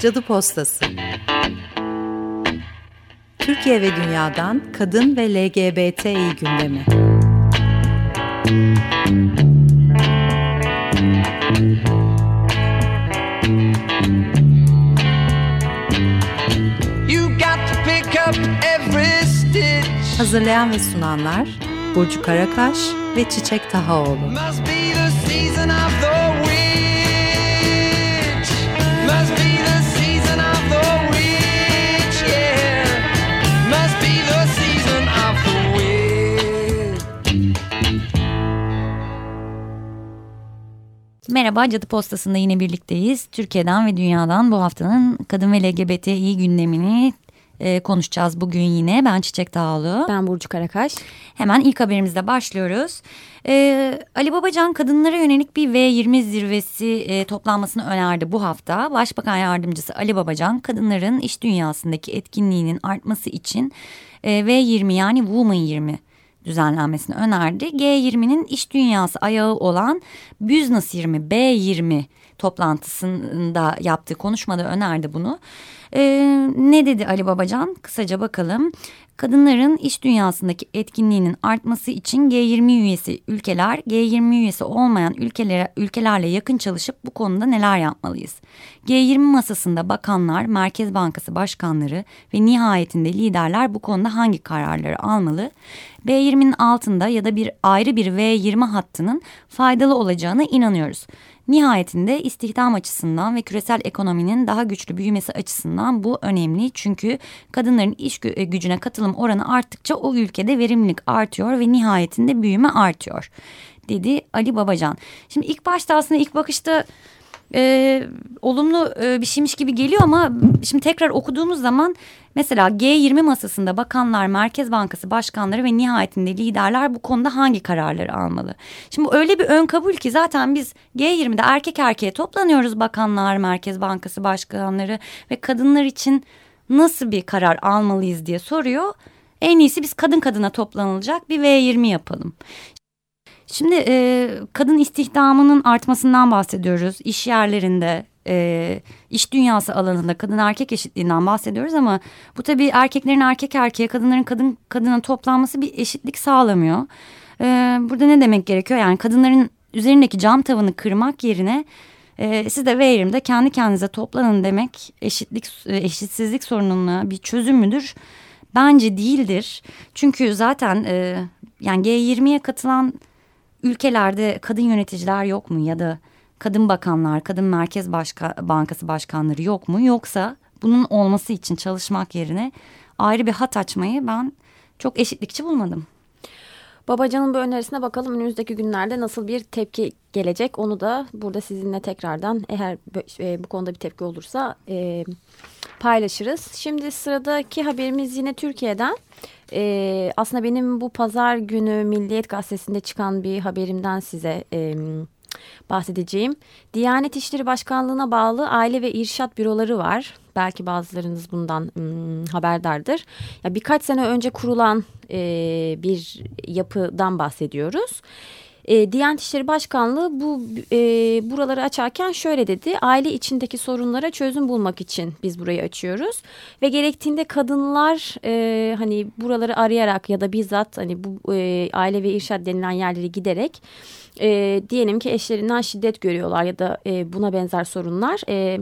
Cadı Postası Türkiye ve dünyadan kadın ve LGBTİ gündemi. Hazırlayan ve sunanlar Burcu Karakaş ve Çiçek Tahaoğlu. Must be the season of the Merhaba, Cadı Postası'nda yine birlikteyiz. Türkiye'den ve dünyadan bu haftanın kadın ve LGBTİ gündemini e, konuşacağız bugün yine. Ben Çiçek Dağlı. Ben Burcu Karakaş. Hemen ilk haberimizle başlıyoruz. E, Ali Babacan kadınlara yönelik bir V20 zirvesi e, toplanmasını önerdi bu hafta. Başbakan Yardımcısı Ali Babacan kadınların iş dünyasındaki etkinliğinin artması için e, V20 yani Woman 20 düzenlenmesini önerdi. G20'nin iş dünyası ayağı olan Business 20, B20 toplantısında yaptığı konuşmada önerdi bunu. Ee, ne dedi Ali Babacan? Kısaca bakalım. Kadınların iş dünyasındaki etkinliğinin artması için G20 üyesi ülkeler, G20 üyesi olmayan ülkelere, ülkelerle yakın çalışıp bu konuda neler yapmalıyız? G20 masasında bakanlar, Merkez Bankası başkanları ve nihayetinde liderler bu konuda hangi kararları almalı? B20'nin altında ya da bir ayrı bir V20 hattının faydalı olacağına inanıyoruz. Nihayetinde istihdam açısından ve küresel ekonominin daha güçlü büyümesi açısından bu önemli. Çünkü kadınların iş e, gücüne katılım oranı arttıkça o ülkede verimlilik artıyor ve nihayetinde büyüme artıyor dedi Ali Babacan. Şimdi ilk başta aslında ilk bakışta e, olumlu e, bir şeymiş gibi geliyor ama şimdi tekrar okuduğumuz zaman mesela G20 masasında bakanlar, Merkez Bankası başkanları ve nihayetinde liderler bu konuda hangi kararları almalı? Şimdi öyle bir ön kabul ki zaten biz G20'de erkek erkeğe toplanıyoruz bakanlar, Merkez Bankası başkanları ve kadınlar için nasıl bir karar almalıyız diye soruyor. En iyisi biz kadın kadına toplanılacak bir V20 yapalım. Şimdi e, kadın istihdamının artmasından bahsediyoruz. İş yerlerinde, e, iş dünyası alanında kadın erkek eşitliğinden bahsediyoruz ama bu tabii erkeklerin erkek erkeğe, kadınların kadın kadına toplanması bir eşitlik sağlamıyor. E, burada ne demek gerekiyor? Yani kadınların üzerindeki cam tavanı kırmak yerine e, siz de verimde kendi kendinize toplanın demek eşitlik e, eşitsizlik sorununa bir çözüm müdür? Bence değildir. Çünkü zaten e, yani G20'ye katılan ülkelerde kadın yöneticiler yok mu ya da kadın bakanlar, kadın merkez başka, bankası başkanları yok mu? Yoksa bunun olması için çalışmak yerine ayrı bir hat açmayı ben çok eşitlikçi bulmadım. Babacan'ın bu önerisine bakalım önümüzdeki günlerde nasıl bir tepki gelecek. Onu da burada sizinle tekrardan eğer e, bu konuda bir tepki olursa e, paylaşırız. Şimdi sıradaki haberimiz yine Türkiye'den. E, aslında benim bu pazar günü Milliyet Gazetesi'nde çıkan bir haberimden size e, bahsedeceğim. Diyanet İşleri Başkanlığı'na bağlı aile ve irşat büroları var. Belki bazılarınız bundan ım, haberdardır. Ya birkaç sene önce kurulan e, bir yapıdan bahsediyoruz. E, Diyanet İşleri Başkanlığı bu e, buraları açarken şöyle dedi. Aile içindeki sorunlara çözüm bulmak için biz burayı açıyoruz ve gerektiğinde kadınlar e, hani buraları arayarak ya da bizzat hani bu e, aile ve irşad denilen yerleri giderek e, diyelim ki eşlerinden şiddet görüyorlar ya da e, buna benzer sorunlar e,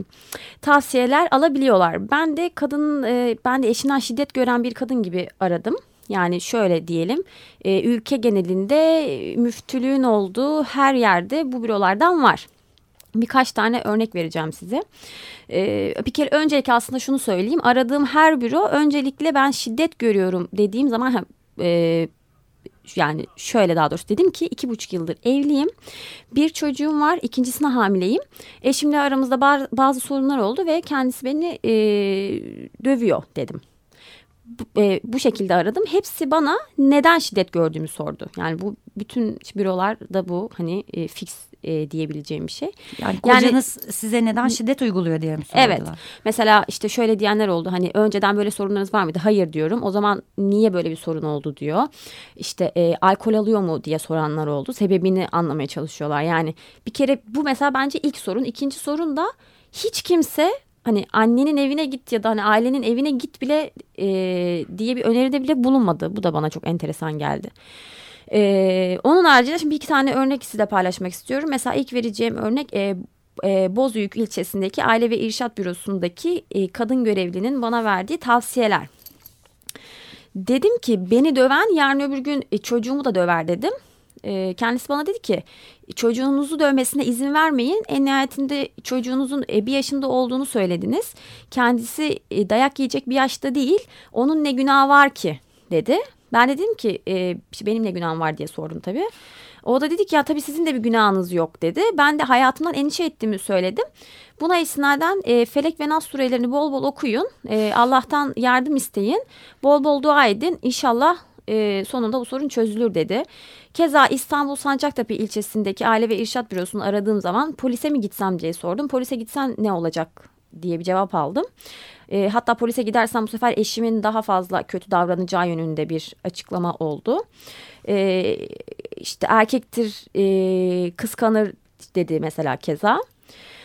tavsiyeler alabiliyorlar. Ben de kadın e, ben de eşinden şiddet gören bir kadın gibi aradım. Yani şöyle diyelim e, ülke genelinde müftülüğün olduğu her yerde bu bürolardan var. Birkaç tane örnek vereceğim size. Ee, bir kere öncelikle aslında şunu söyleyeyim. Aradığım her büro öncelikle ben şiddet görüyorum dediğim zaman e, yani şöyle daha doğrusu dedim ki iki buçuk yıldır evliyim. Bir çocuğum var ikincisine hamileyim. Eşimle aramızda bazı sorunlar oldu ve kendisi beni e, dövüyor dedim e, bu şekilde aradım. Hepsi bana neden şiddet gördüğümü sordu. Yani bu bütün bürolarda bu hani e, fix e, diyebileceğim bir şey. Yani kocanız yani, size neden şiddet uyguluyor diye mi sordular? Evet. Mesela işte şöyle diyenler oldu. Hani önceden böyle sorunlarınız var mıydı? Hayır diyorum. O zaman niye böyle bir sorun oldu diyor. İşte e, alkol alıyor mu diye soranlar oldu. Sebebini anlamaya çalışıyorlar. Yani bir kere bu mesela bence ilk sorun. İkinci sorun da hiç kimse hani annenin evine git ya da hani ailenin evine git bile e, diye bir öneride bile bulunmadı. Bu da bana çok enteresan geldi. Ee, onun haricinde şimdi bir iki tane örnek size paylaşmak istiyorum. Mesela ilk vereceğim örnek e, e, Bozüyük ilçesindeki Aile ve İrşat Bürosu'ndaki e, kadın görevlinin bana verdiği tavsiyeler. Dedim ki beni döven yarın öbür gün e, çocuğumu da döver dedim. E, kendisi bana dedi ki çocuğunuzu dövmesine izin vermeyin. En nihayetinde çocuğunuzun e, bir yaşında olduğunu söylediniz. Kendisi e, dayak yiyecek bir yaşta değil. Onun ne günahı var ki dedi. Ben de dedim ki e, benim ne günahım var diye sordum tabii. O da dedi ki ya tabii sizin de bir günahınız yok dedi. Ben de hayatımdan endişe ettiğimi söyledim. Buna istinaden e, Felek ve Nas surelerini bol bol okuyun. E, Allah'tan yardım isteyin. Bol bol dua edin. İnşallah e, sonunda bu sorun çözülür dedi. Keza İstanbul Sancaktepe ilçesindeki Aile ve İrşat Bürosu'nu aradığım zaman polise mi gitsem diye sordum. Polise gitsen ne olacak diye bir cevap aldım. E, hatta polise gidersem bu sefer eşimin daha fazla kötü davranacağı yönünde bir açıklama oldu. E, işte erkektir e, kıskanır dedi mesela keza.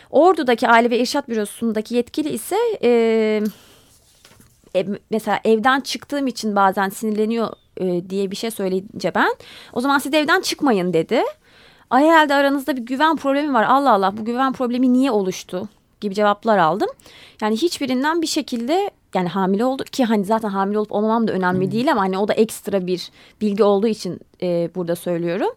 Ordu'daki Aile ve İrşat Bürosu'ndaki yetkili ise e, e, mesela evden çıktığım için bazen sinirleniyor e, diye bir şey söyleyince ben o zaman siz evden çıkmayın dedi. Ay herhalde aranızda bir güven problemi var. Allah Allah bu güven problemi niye oluştu gibi cevaplar aldım. Yani hiçbirinden bir şekilde yani hamile oldu ki hani zaten hamile olup olmamam da önemli hmm. değil ama hani o da ekstra bir bilgi olduğu için e, burada söylüyorum.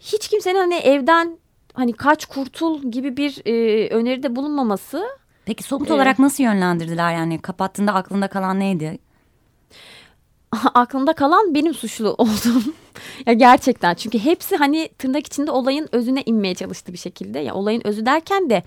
Hiç kimsenin hani evden hani kaç kurtul gibi bir e, öneride bulunmaması. Peki somut e, olarak nasıl yönlendirdiler yani kapattığında aklında kalan neydi? aklımda kalan benim suçlu olduğum. ya gerçekten çünkü hepsi hani tırnak içinde olayın özüne inmeye çalıştı bir şekilde. Ya olayın özü derken de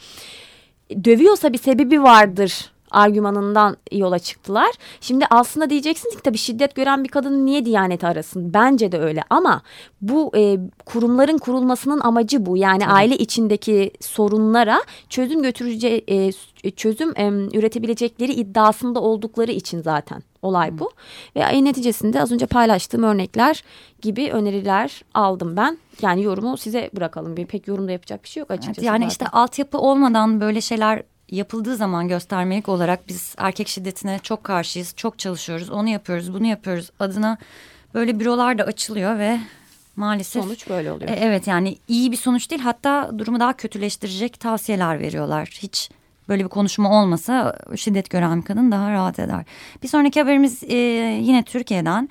dövüyorsa bir sebebi vardır argümanından yola çıktılar. Şimdi aslında diyeceksiniz ki tabii şiddet gören bir kadın niye Diyanet arasın? Bence de öyle ama bu e, kurumların kurulmasının amacı bu. Yani evet. aile içindeki sorunlara çözüm götürece e, çözüm e, üretebilecekleri iddiasında oldukları için zaten olay bu. Ve neticesinde az önce paylaştığım örnekler gibi öneriler aldım ben. Yani yorumu size bırakalım. Bir pek yorumda yapacak bir şey yok açıkçası. Evet, yani zaten. işte altyapı olmadan böyle şeyler yapıldığı zaman göstermelik olarak biz erkek şiddetine çok karşıyız. Çok çalışıyoruz. Onu yapıyoruz, bunu yapıyoruz. Adına böyle bürolar da açılıyor ve maalesef sonuç böyle oluyor. E, evet yani iyi bir sonuç değil. Hatta durumu daha kötüleştirecek tavsiyeler veriyorlar. Hiç böyle bir konuşma olmasa şiddet gören bir kadın daha rahat eder. Bir sonraki haberimiz e, yine Türkiye'den.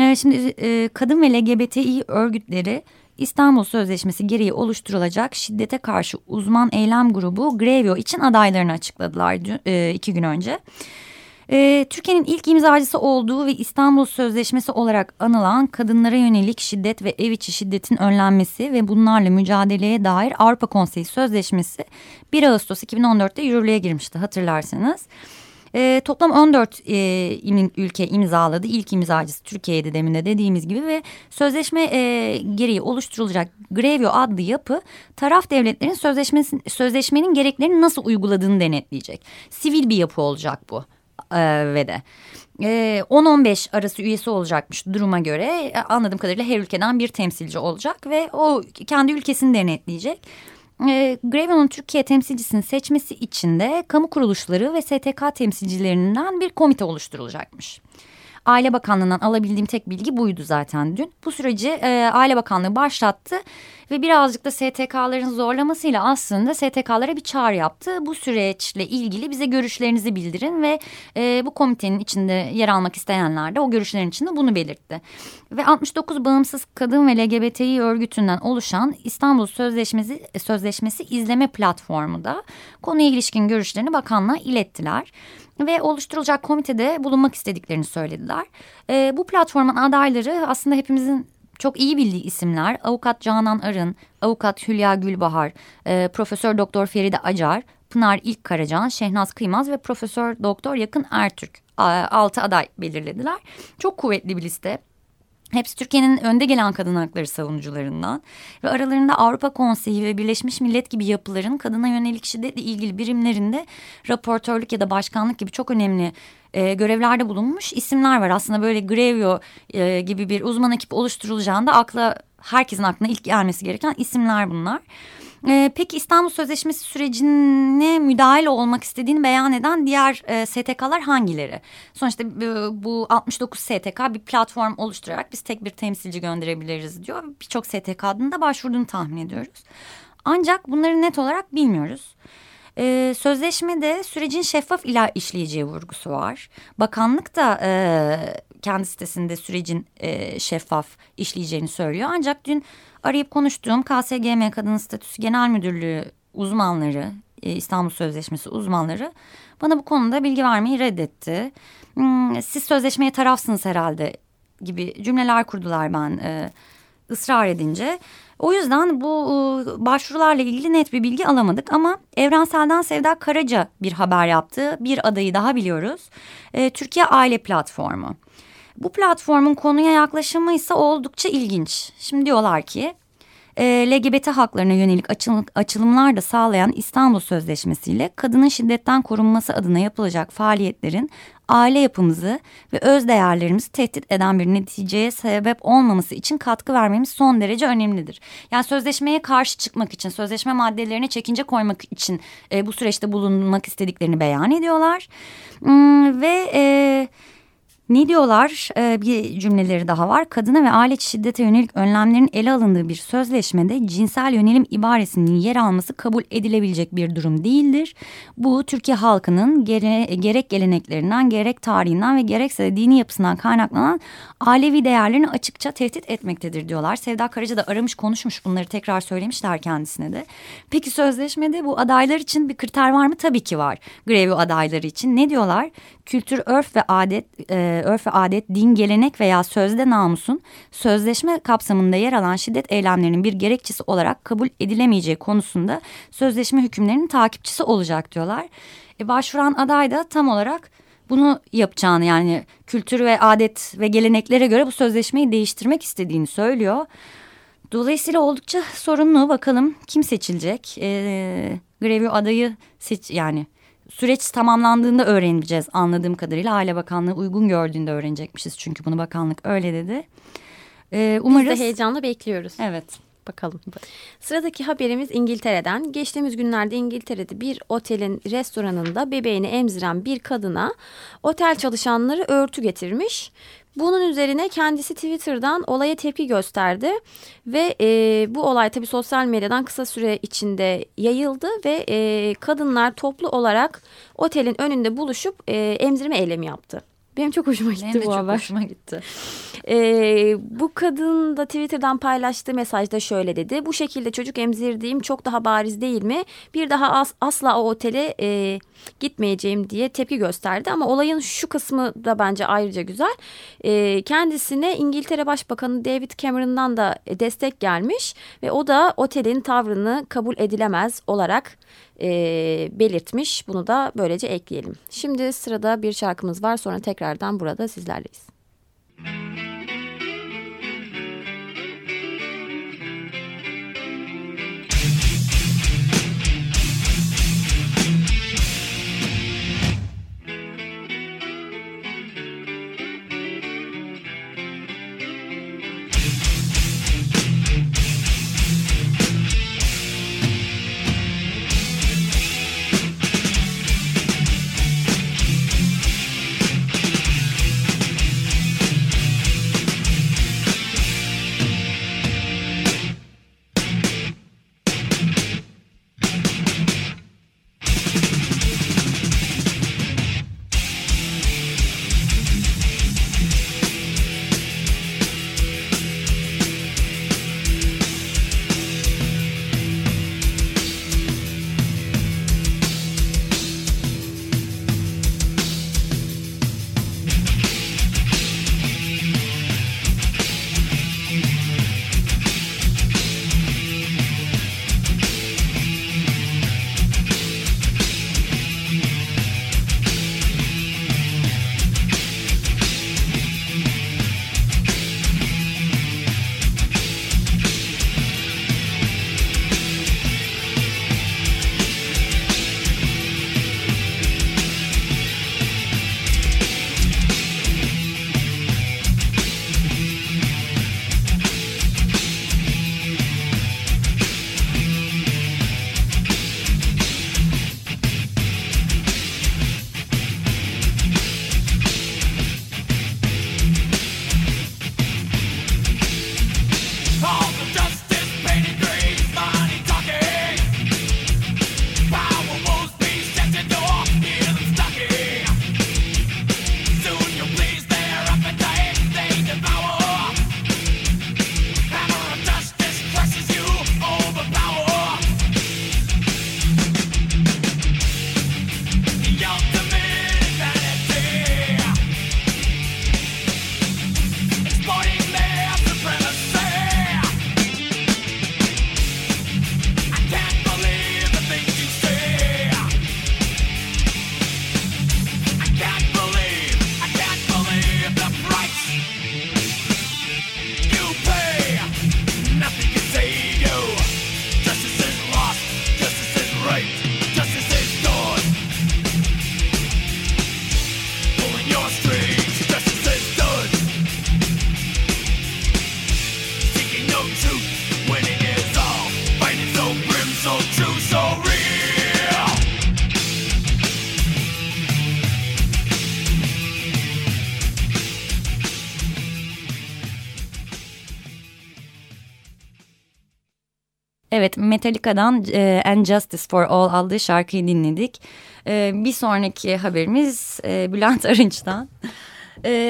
E, şimdi e, kadın ve LGBTİ örgütleri İstanbul Sözleşmesi gereği oluşturulacak şiddete karşı uzman eylem grubu Grevio için adaylarını açıkladılar e, iki gün önce. E, Türkiye'nin ilk imzacısı olduğu ve İstanbul Sözleşmesi olarak anılan kadınlara yönelik şiddet ve ev içi şiddetin önlenmesi ve bunlarla mücadeleye dair Avrupa Konseyi Sözleşmesi 1 Ağustos 2014'te yürürlüğe girmişti hatırlarsanız. E, toplam 14 e, ülke imzaladı. İlk imzacısı Türkiye'de demin de dediğimiz gibi ve sözleşme e, gereği oluşturulacak Grevio adlı yapı taraf devletlerin sözleşmesi, sözleşmenin gereklerini nasıl uyguladığını denetleyecek. Sivil bir yapı olacak bu e, ve de. 10-15 e, arası üyesi olacakmış duruma göre e, anladığım kadarıyla her ülkeden bir temsilci olacak ve o kendi ülkesini denetleyecek. E, Grevio'nun Türkiye temsilcisini seçmesi için de kamu kuruluşları ve STK temsilcilerinden bir komite oluşturulacakmış. Aile Bakanlığı'ndan alabildiğim tek bilgi buydu zaten dün. Bu süreci e, Aile Bakanlığı başlattı ve birazcık da STK'ların zorlamasıyla aslında STK'lara bir çağrı yaptı. Bu süreçle ilgili bize görüşlerinizi bildirin ve e, bu komitenin içinde yer almak isteyenler de o görüşlerin içinde bunu belirtti. Ve 69 bağımsız kadın ve LGBTİ örgütünden oluşan İstanbul Sözleşmesi, Sözleşmesi izleme platformu da konuya ilişkin görüşlerini bakanlığa ilettiler ve oluşturulacak komitede bulunmak istediklerini söylediler. E, bu platformun adayları aslında hepimizin çok iyi bildiği isimler avukat Canan Arın, avukat Hülya Gülbahar, e, Profesör Doktor Feride Acar, Pınar İlk Karacan, Şehnaz Kıymaz ve Profesör Doktor Yakın Ertürk altı aday belirlediler. Çok kuvvetli bir liste. Hepsi Türkiye'nin önde gelen kadın hakları savunucularından ve aralarında Avrupa Konseyi ve Birleşmiş Millet gibi yapıların kadına yönelik şiddetle ilgili birimlerinde raportörlük ya da başkanlık gibi çok önemli e, görevlerde bulunmuş isimler var. Aslında böyle Grevio e, gibi bir uzman ekip oluşturulacağında akla herkesin aklına ilk gelmesi gereken isimler bunlar. E, peki İstanbul Sözleşmesi sürecine müdahil olmak istediğini beyan eden diğer e, STK'lar hangileri? Sonuçta bu, bu 69 STK bir platform oluşturarak biz tek bir temsilci gönderebiliriz diyor. Birçok STK'nın da başvurduğunu tahmin ediyoruz. Ancak bunları net olarak bilmiyoruz. Ee, sözleşmede sürecin şeffaf ila işleyeceği vurgusu var. Bakanlık da e, kendi sitesinde sürecin e, şeffaf işleyeceğini söylüyor. Ancak dün arayıp konuştuğum KSGM Kadın Statüsü Genel Müdürlüğü uzmanları, e, İstanbul Sözleşmesi uzmanları bana bu konuda bilgi vermeyi reddetti. Hmm, siz sözleşmeye tarafsınız herhalde gibi cümleler kurdular ben e, ısrar edince. O yüzden bu e, başvurularla ilgili net bir bilgi alamadık ama Evrensel'den Sevda Karaca bir haber yaptı. Bir adayı daha biliyoruz. Türkiye Aile Platformu. Bu platformun konuya yaklaşımı ise oldukça ilginç. Şimdi diyorlar ki e, LGBT haklarına yönelik açıl, açılımlar da sağlayan İstanbul Sözleşmesi ile kadının şiddetten korunması adına yapılacak faaliyetlerin aile yapımızı ve öz değerlerimizi tehdit eden bir neticeye sebep olmaması için katkı vermemiz son derece önemlidir. Yani sözleşmeye karşı çıkmak için, sözleşme maddelerine çekince koymak için e, bu süreçte bulunmak istediklerini beyan ediyorlar. Hmm, ve... E, ne diyorlar? Ee, bir cümleleri daha var. Kadına ve aile şiddete yönelik önlemlerin ele alındığı bir sözleşmede cinsel yönelim ibaresinin yer alması kabul edilebilecek bir durum değildir. Bu Türkiye halkının gere, gerek geleneklerinden, gerek tarihinden ve gerekse de dini yapısından kaynaklanan ailevi değerlerini açıkça tehdit etmektedir diyorlar. Sevda Karaca da aramış konuşmuş bunları tekrar söylemişler kendisine de. Peki sözleşmede bu adaylar için bir kriter var mı? Tabii ki var. Grevi adayları için. Ne diyorlar? Kültür, örf ve adet... E, örf ve adet, din, gelenek veya sözde namusun sözleşme kapsamında yer alan şiddet eylemlerinin bir gerekçesi olarak kabul edilemeyeceği konusunda sözleşme hükümlerinin takipçisi olacak diyorlar. E, başvuran aday da tam olarak bunu yapacağını yani kültür ve adet ve geleneklere göre bu sözleşmeyi değiştirmek istediğini söylüyor. Dolayısıyla oldukça sorunlu bakalım kim seçilecek? E, Grevio adayı seç yani süreç tamamlandığında öğreneceğiz anladığım kadarıyla. Aile Bakanlığı uygun gördüğünde öğrenecekmişiz çünkü bunu bakanlık öyle dedi. Ee, umarız... Biz de heyecanla bekliyoruz. Evet. Bakalım. Sıradaki haberimiz İngiltere'den. Geçtiğimiz günlerde İngiltere'de bir otelin restoranında bebeğini emziren bir kadına otel çalışanları örtü getirmiş. Bunun üzerine kendisi Twitter'dan olaya tepki gösterdi ve e, bu olay tabii sosyal medyadan kısa süre içinde yayıldı ve e, kadınlar toplu olarak otelin önünde buluşup e, emzirme eylemi yaptı. Benim çok hoşuma gitti Benim de bu çok haber. hoşuma gitti. Ee, bu kadın da Twitter'dan paylaştığı mesajda şöyle dedi. Bu şekilde çocuk emzirdiğim çok daha bariz değil mi? Bir daha as asla o otele e, gitmeyeceğim diye tepki gösterdi. Ama olayın şu kısmı da bence ayrıca güzel. E, kendisine İngiltere Başbakanı David Cameron'dan da destek gelmiş. Ve o da otelin tavrını kabul edilemez olarak e, belirtmiş. Bunu da böylece ekleyelim. Şimdi sırada bir şarkımız var. Sonra tekrardan burada sizlerleyiz. Metallica'dan e, And Justice for All adlı şarkıyı dinledik. E, bir sonraki haberimiz e, Bülent Arınç'tan.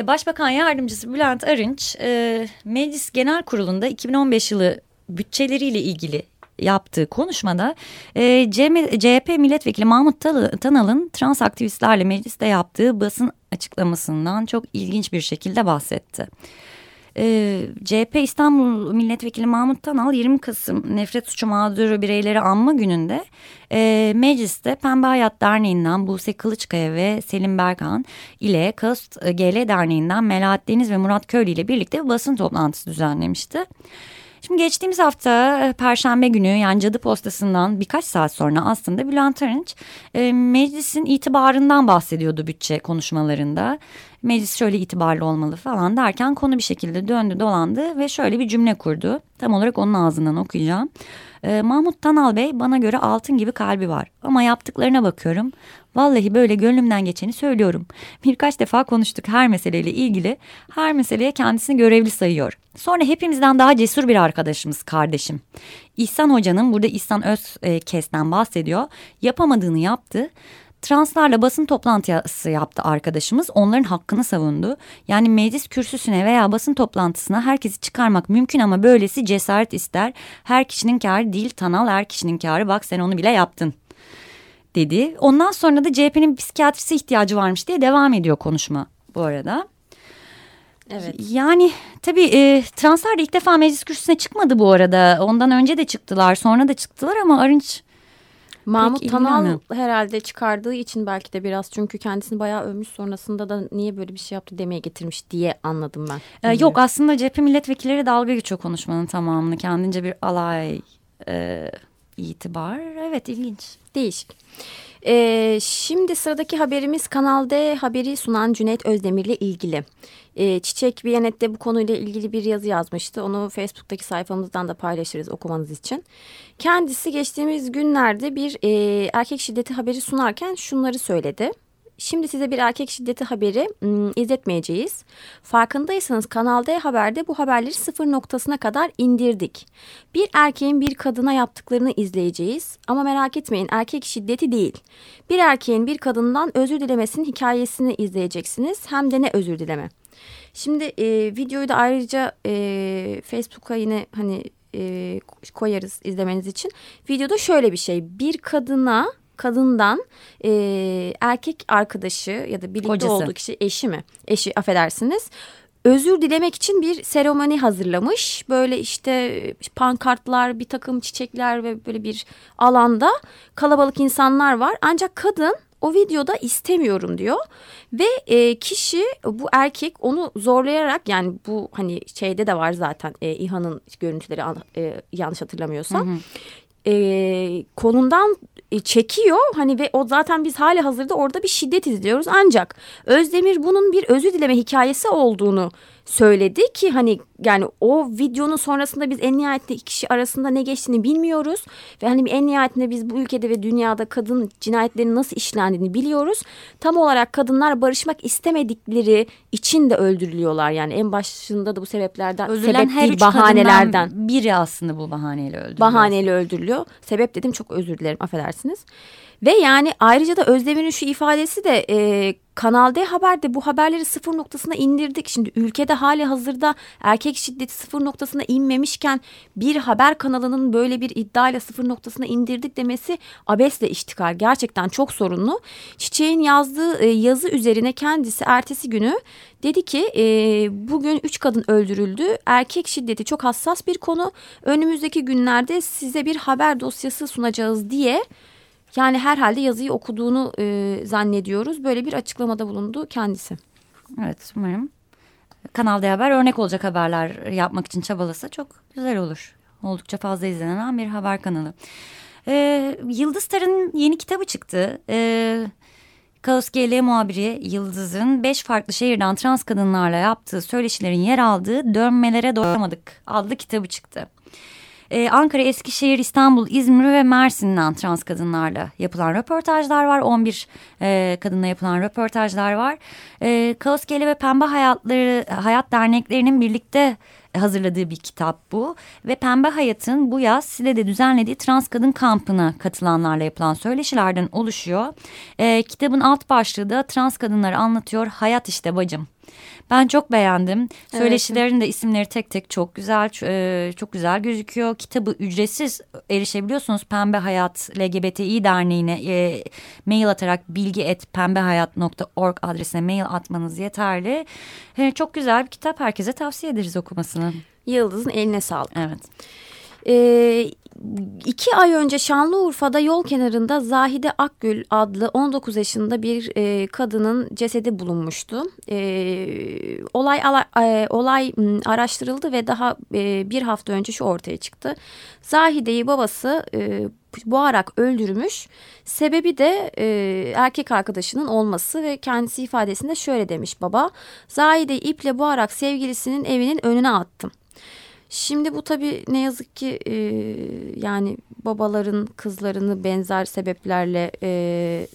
Başbakan Yardımcısı Bülent Arınç e, Meclis Genel Kurulu'nda 2015 yılı bütçeleriyle ilgili yaptığı konuşmada CHP milletvekili Mahmut Tanal'ın trans aktivistlerle mecliste yaptığı basın açıklamasından çok ilginç bir şekilde bahsetti. E, ee, CHP İstanbul Milletvekili Mahmut Tanal 20 Kasım Nefret Suçu Mağduru Bireyleri Anma Günü'nde e, mecliste Pembe Hayat Derneği'nden Buse Kılıçkaya ve Selim Berkan ile Kast GL Derneği'nden Melahat Deniz ve Murat Köylü ile birlikte bir basın toplantısı düzenlemişti. Şimdi geçtiğimiz hafta e, Perşembe günü yani cadı postasından birkaç saat sonra aslında Bülent Arınç e, meclisin itibarından bahsediyordu bütçe konuşmalarında. Meclis şöyle itibarlı olmalı falan derken konu bir şekilde döndü dolandı ve şöyle bir cümle kurdu. Tam olarak onun ağzından okuyacağım. E, Mahmut Tanal Bey bana göre altın gibi kalbi var ama yaptıklarına bakıyorum. Vallahi böyle gönlümden geçeni söylüyorum. Birkaç defa konuştuk her meseleyle ilgili. Her meseleye kendisini görevli sayıyor. Sonra hepimizden daha cesur bir arkadaşımız kardeşim. İhsan Hoca'nın burada İhsan Özkes'ten bahsediyor. Yapamadığını yaptı. Translarla basın toplantısı yaptı arkadaşımız. Onların hakkını savundu. Yani meclis kürsüsüne veya basın toplantısına herkesi çıkarmak mümkün ama böylesi cesaret ister. Her kişinin kârı değil Tanal her kişinin kârı. Bak sen onu bile yaptın dedi. Ondan sonra da CHP'nin psikiyatrisi ihtiyacı varmış diye devam ediyor konuşma bu arada. Evet. Yani tabii e, translar da ilk defa meclis kürsüsüne çıkmadı bu arada. Ondan önce de çıktılar sonra da çıktılar ama Arınç Mahmut Tanal herhalde çıkardığı için belki de biraz çünkü kendisini bayağı övmüş sonrasında da niye böyle bir şey yaptı demeye getirmiş diye anladım ben. Ee, yok aslında CHP milletvekilleri dalga geçiyor konuşmanın tamamını kendince bir alay e, itibar evet ilginç. Değişik. Ee, şimdi sıradaki haberimiz Kanal D haberi sunan Cüneyt Özdemir'le ilgili. Ee, Çiçek Biyanet'te bu konuyla ilgili bir yazı yazmıştı. Onu Facebook'taki sayfamızdan da paylaşırız okumanız için. Kendisi geçtiğimiz günlerde bir e, erkek şiddeti haberi sunarken şunları söyledi. Şimdi size bir erkek şiddeti haberi izletmeyeceğiz. Farkındaysanız Kanal D Haber'de bu haberleri sıfır noktasına kadar indirdik. Bir erkeğin bir kadına yaptıklarını izleyeceğiz. Ama merak etmeyin erkek şiddeti değil. Bir erkeğin bir kadından özür dilemesinin hikayesini izleyeceksiniz. Hem de ne özür dileme. Şimdi e, videoyu da ayrıca e, Facebook'a yine hani e, koyarız izlemeniz için. Videoda şöyle bir şey. Bir kadına kadından e, erkek arkadaşı ya da birlikte Kocası. olduğu kişi eşi mi? Eşi affedersiniz. Özür dilemek için bir seremoni hazırlamış. Böyle işte pankartlar, bir takım çiçekler ve böyle bir alanda kalabalık insanlar var. Ancak kadın o videoda istemiyorum diyor ve e, kişi bu erkek onu zorlayarak yani bu hani şeyde de var zaten e, İHA'nın görüntüleri e, yanlış hatırlamıyorsam. Hı hı e, konundan e, çekiyor. Hani ve o zaten biz hali hazırda orada bir şiddet izliyoruz. Ancak Özdemir bunun bir özür dileme hikayesi olduğunu söyledi ki hani yani o videonun sonrasında biz en nihayetinde iki kişi arasında ne geçtiğini bilmiyoruz ve hani en nihayetinde biz bu ülkede ve dünyada kadın cinayetlerinin nasıl işlendiğini biliyoruz. Tam olarak kadınlar barışmak istemedikleri için de öldürülüyorlar yani en başında da bu sebeplerden Öldürülen sebep her değil bahanelerden biri aslında bu bahaneyle öldürülüyor. Bahaneyle öldürülüyor. Sebep dedim çok özür dilerim affedersiniz. Ve yani ayrıca da Özdemir'in şu ifadesi de e, Kanal D Haber'de bu haberleri sıfır noktasına indirdik. Şimdi ülkede hali hazırda erkek şiddeti sıfır noktasına inmemişken bir haber kanalının böyle bir iddiayla sıfır noktasına indirdik demesi abesle iştikal. Gerçekten çok sorunlu. Çiçeğin yazdığı e, yazı üzerine kendisi ertesi günü dedi ki e, bugün üç kadın öldürüldü. Erkek şiddeti çok hassas bir konu. Önümüzdeki günlerde size bir haber dosyası sunacağız diye yani herhalde yazıyı okuduğunu e, zannediyoruz. Böyle bir açıklamada bulundu kendisi. Evet umarım Kanal D Haber örnek olacak haberler yapmak için çabalasa çok güzel olur. Oldukça fazla izlenen bir haber kanalı. Ee, Yıldız Tar'ın yeni kitabı çıktı. Ee, Kaos GL muhabiri Yıldız'ın beş farklı şehirden trans kadınlarla yaptığı söyleşilerin yer aldığı Dönmelere Doyamadık adlı kitabı çıktı. Ee, Ankara, Eskişehir, İstanbul, İzmir ve Mersin'den trans kadınlarla yapılan röportajlar var. 11 e, kadınla yapılan röportajlar var. E, Kaos GL ve Pembe Hayatları Hayat Derneklerinin birlikte hazırladığı bir kitap bu. Ve Pembe Hayat'ın bu yaz Sile'de düzenlediği trans kadın kampına katılanlarla yapılan söyleşilerden oluşuyor. E, kitabın alt başlığı da trans kadınları anlatıyor hayat işte bacım. Ben çok beğendim. Söyleşilerin de isimleri tek tek çok güzel, e, çok güzel gözüküyor. Kitabı ücretsiz erişebiliyorsunuz. Pembe Hayat LGBTİ Derneği'ne e, mail atarak bilgi.pembehayat.org adresine mail atmanız yeterli. E, çok güzel bir kitap. Herkese tavsiye ederiz okumasını. Yıldız'ın eline sağlık. Evet. Ee, iki ay önce Şanlıurfa'da yol kenarında Zahide Akgül adlı 19 yaşında bir e, kadının cesedi bulunmuştu. E, olay e, olay araştırıldı ve daha e, bir hafta önce şu ortaya çıktı. Zahide'yi babası e, boğarak öldürmüş. Sebebi de e, erkek arkadaşının olması ve kendisi ifadesinde şöyle demiş baba. Zahide'yi iple boğarak sevgilisinin evinin önüne attım. Şimdi bu tabii ne yazık ki e, yani babaların kızlarını benzer sebeplerle e,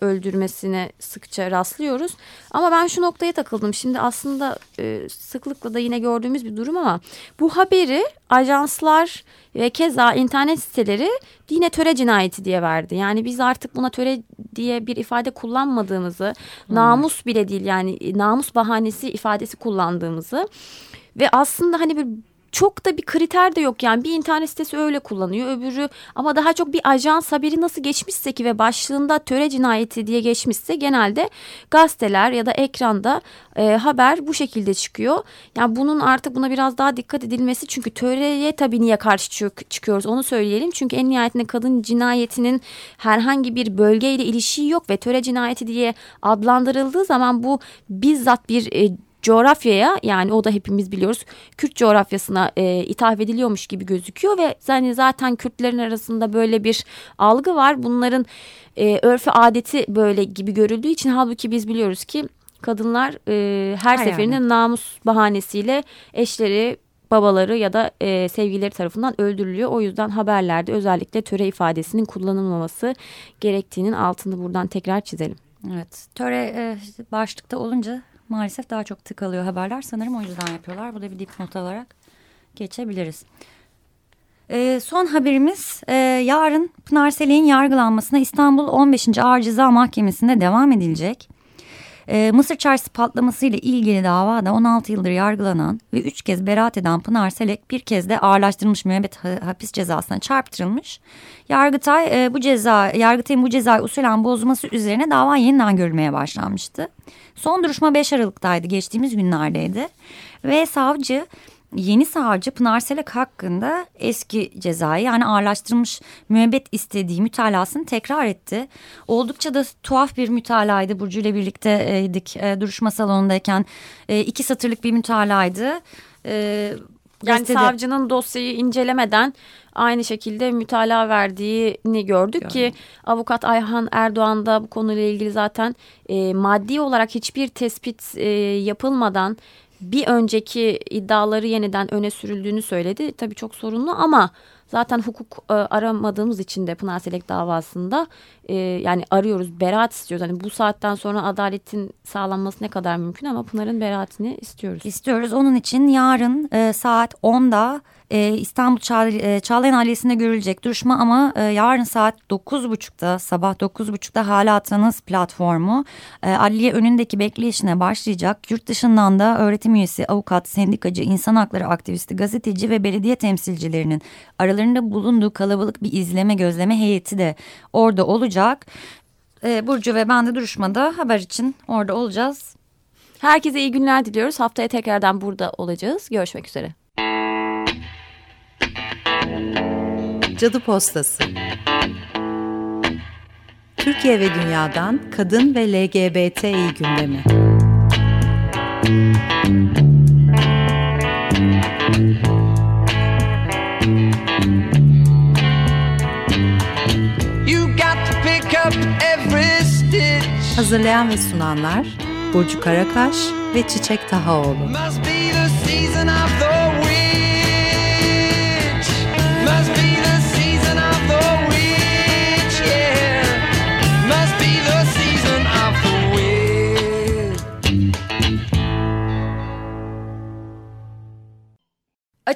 öldürmesine sıkça rastlıyoruz. Ama ben şu noktaya takıldım. Şimdi aslında e, sıklıkla da yine gördüğümüz bir durum ama bu haberi ajanslar ve keza internet siteleri yine töre cinayeti diye verdi. Yani biz artık buna töre diye bir ifade kullanmadığımızı, hmm. namus bile değil yani namus bahanesi ifadesi kullandığımızı ve aslında hani bir çok da bir kriter de yok yani bir internet sitesi öyle kullanıyor öbürü ama daha çok bir ajans haberi nasıl geçmişse ki ve başlığında töre cinayeti diye geçmişse genelde gazeteler ya da ekranda e, haber bu şekilde çıkıyor. Yani bunun artık buna biraz daha dikkat edilmesi çünkü töreye tabii niye karşı çık çıkıyoruz onu söyleyelim. Çünkü en nihayetinde kadın cinayetinin herhangi bir bölgeyle ilişiği yok ve töre cinayeti diye adlandırıldığı zaman bu bizzat bir e, coğrafyaya yani o da hepimiz biliyoruz Kürt coğrafyasına e, ithaf ediliyormuş gibi gözüküyor ve yani zaten Kürtlerin arasında böyle bir algı var. Bunların e, örfü adeti böyle gibi görüldüğü için halbuki biz biliyoruz ki kadınlar e, her, her seferinde namus bahanesiyle eşleri babaları ya da e, sevgilileri tarafından öldürülüyor. O yüzden haberlerde özellikle töre ifadesinin kullanılmaması gerektiğinin altını buradan tekrar çizelim. Evet töre e, başlıkta olunca maalesef daha çok tıkalıyor haberler. Sanırım o yüzden yapıyorlar. Bu da bir dipnot olarak geçebiliriz. E, son haberimiz e, yarın Pınar Selek'in yargılanmasına İstanbul 15. Ağır Ceza Mahkemesi'nde devam edilecek. E, Mısır Çarşısı patlamasıyla ilgili davada 16 yıldır yargılanan ve 3 kez beraat eden Pınar Selek bir kez de ağırlaştırılmış müebbet hapis cezasına çarptırılmış. Yargıtay e, bu ceza, Yargıtay'ın bu cezayı usulen bozması üzerine dava yeniden görülmeye başlanmıştı. Son duruşma 5 Aralık'taydı geçtiğimiz günlerdeydi ve savcı yeni savcı Pınar Selek hakkında eski cezayı yani ağırlaştırılmış müebbet istediği mütalasını tekrar etti. Oldukça da tuhaf bir mütalaydı Burcu ile birlikteydik e, duruşma salonundayken e, iki satırlık bir mütalaydı. E, yani gazetede... savcının dosyayı incelemeden aynı şekilde mütalaa verdiğini gördük yani. ki avukat Ayhan Erdoğan da bu konuyla ilgili zaten e, maddi olarak hiçbir tespit e, yapılmadan bir önceki iddiaları yeniden öne sürüldüğünü söyledi. Tabii çok sorunlu ama zaten hukuk e, aramadığımız için de Pınar Selek davasında e, yani arıyoruz, beraat istiyoruz. Hani bu saatten sonra adaletin sağlanması ne kadar mümkün ama Pınar'ın beraatini istiyoruz. İstiyoruz. Onun için yarın e, saat 10'da e, İstanbul Çağ, e, Çağlayan Adliyesi'nde görülecek duruşma ama e, yarın saat 9.30'da sabah 9.30'da hala atanız platformu e, adliye önündeki bekleyişine başlayacak. Yurt dışından da öğretim üyesi, avukat, sendikacı, insan hakları aktivisti, gazeteci ve belediye temsilcilerinin aralarında bulunduğu kalabalık bir izleme gözleme heyeti de orada olacak. E, Burcu ve ben de duruşmada haber için orada olacağız. Herkese iyi günler diliyoruz. Haftaya tekrardan burada olacağız. Görüşmek üzere. Cadı Postası. Türkiye ve Dünya'dan Kadın ve LGBTİ Gündemi. Hazırlayan ve sunanlar Burcu Karakaş ve Çiçek Tahaoğlu. Must be the season of the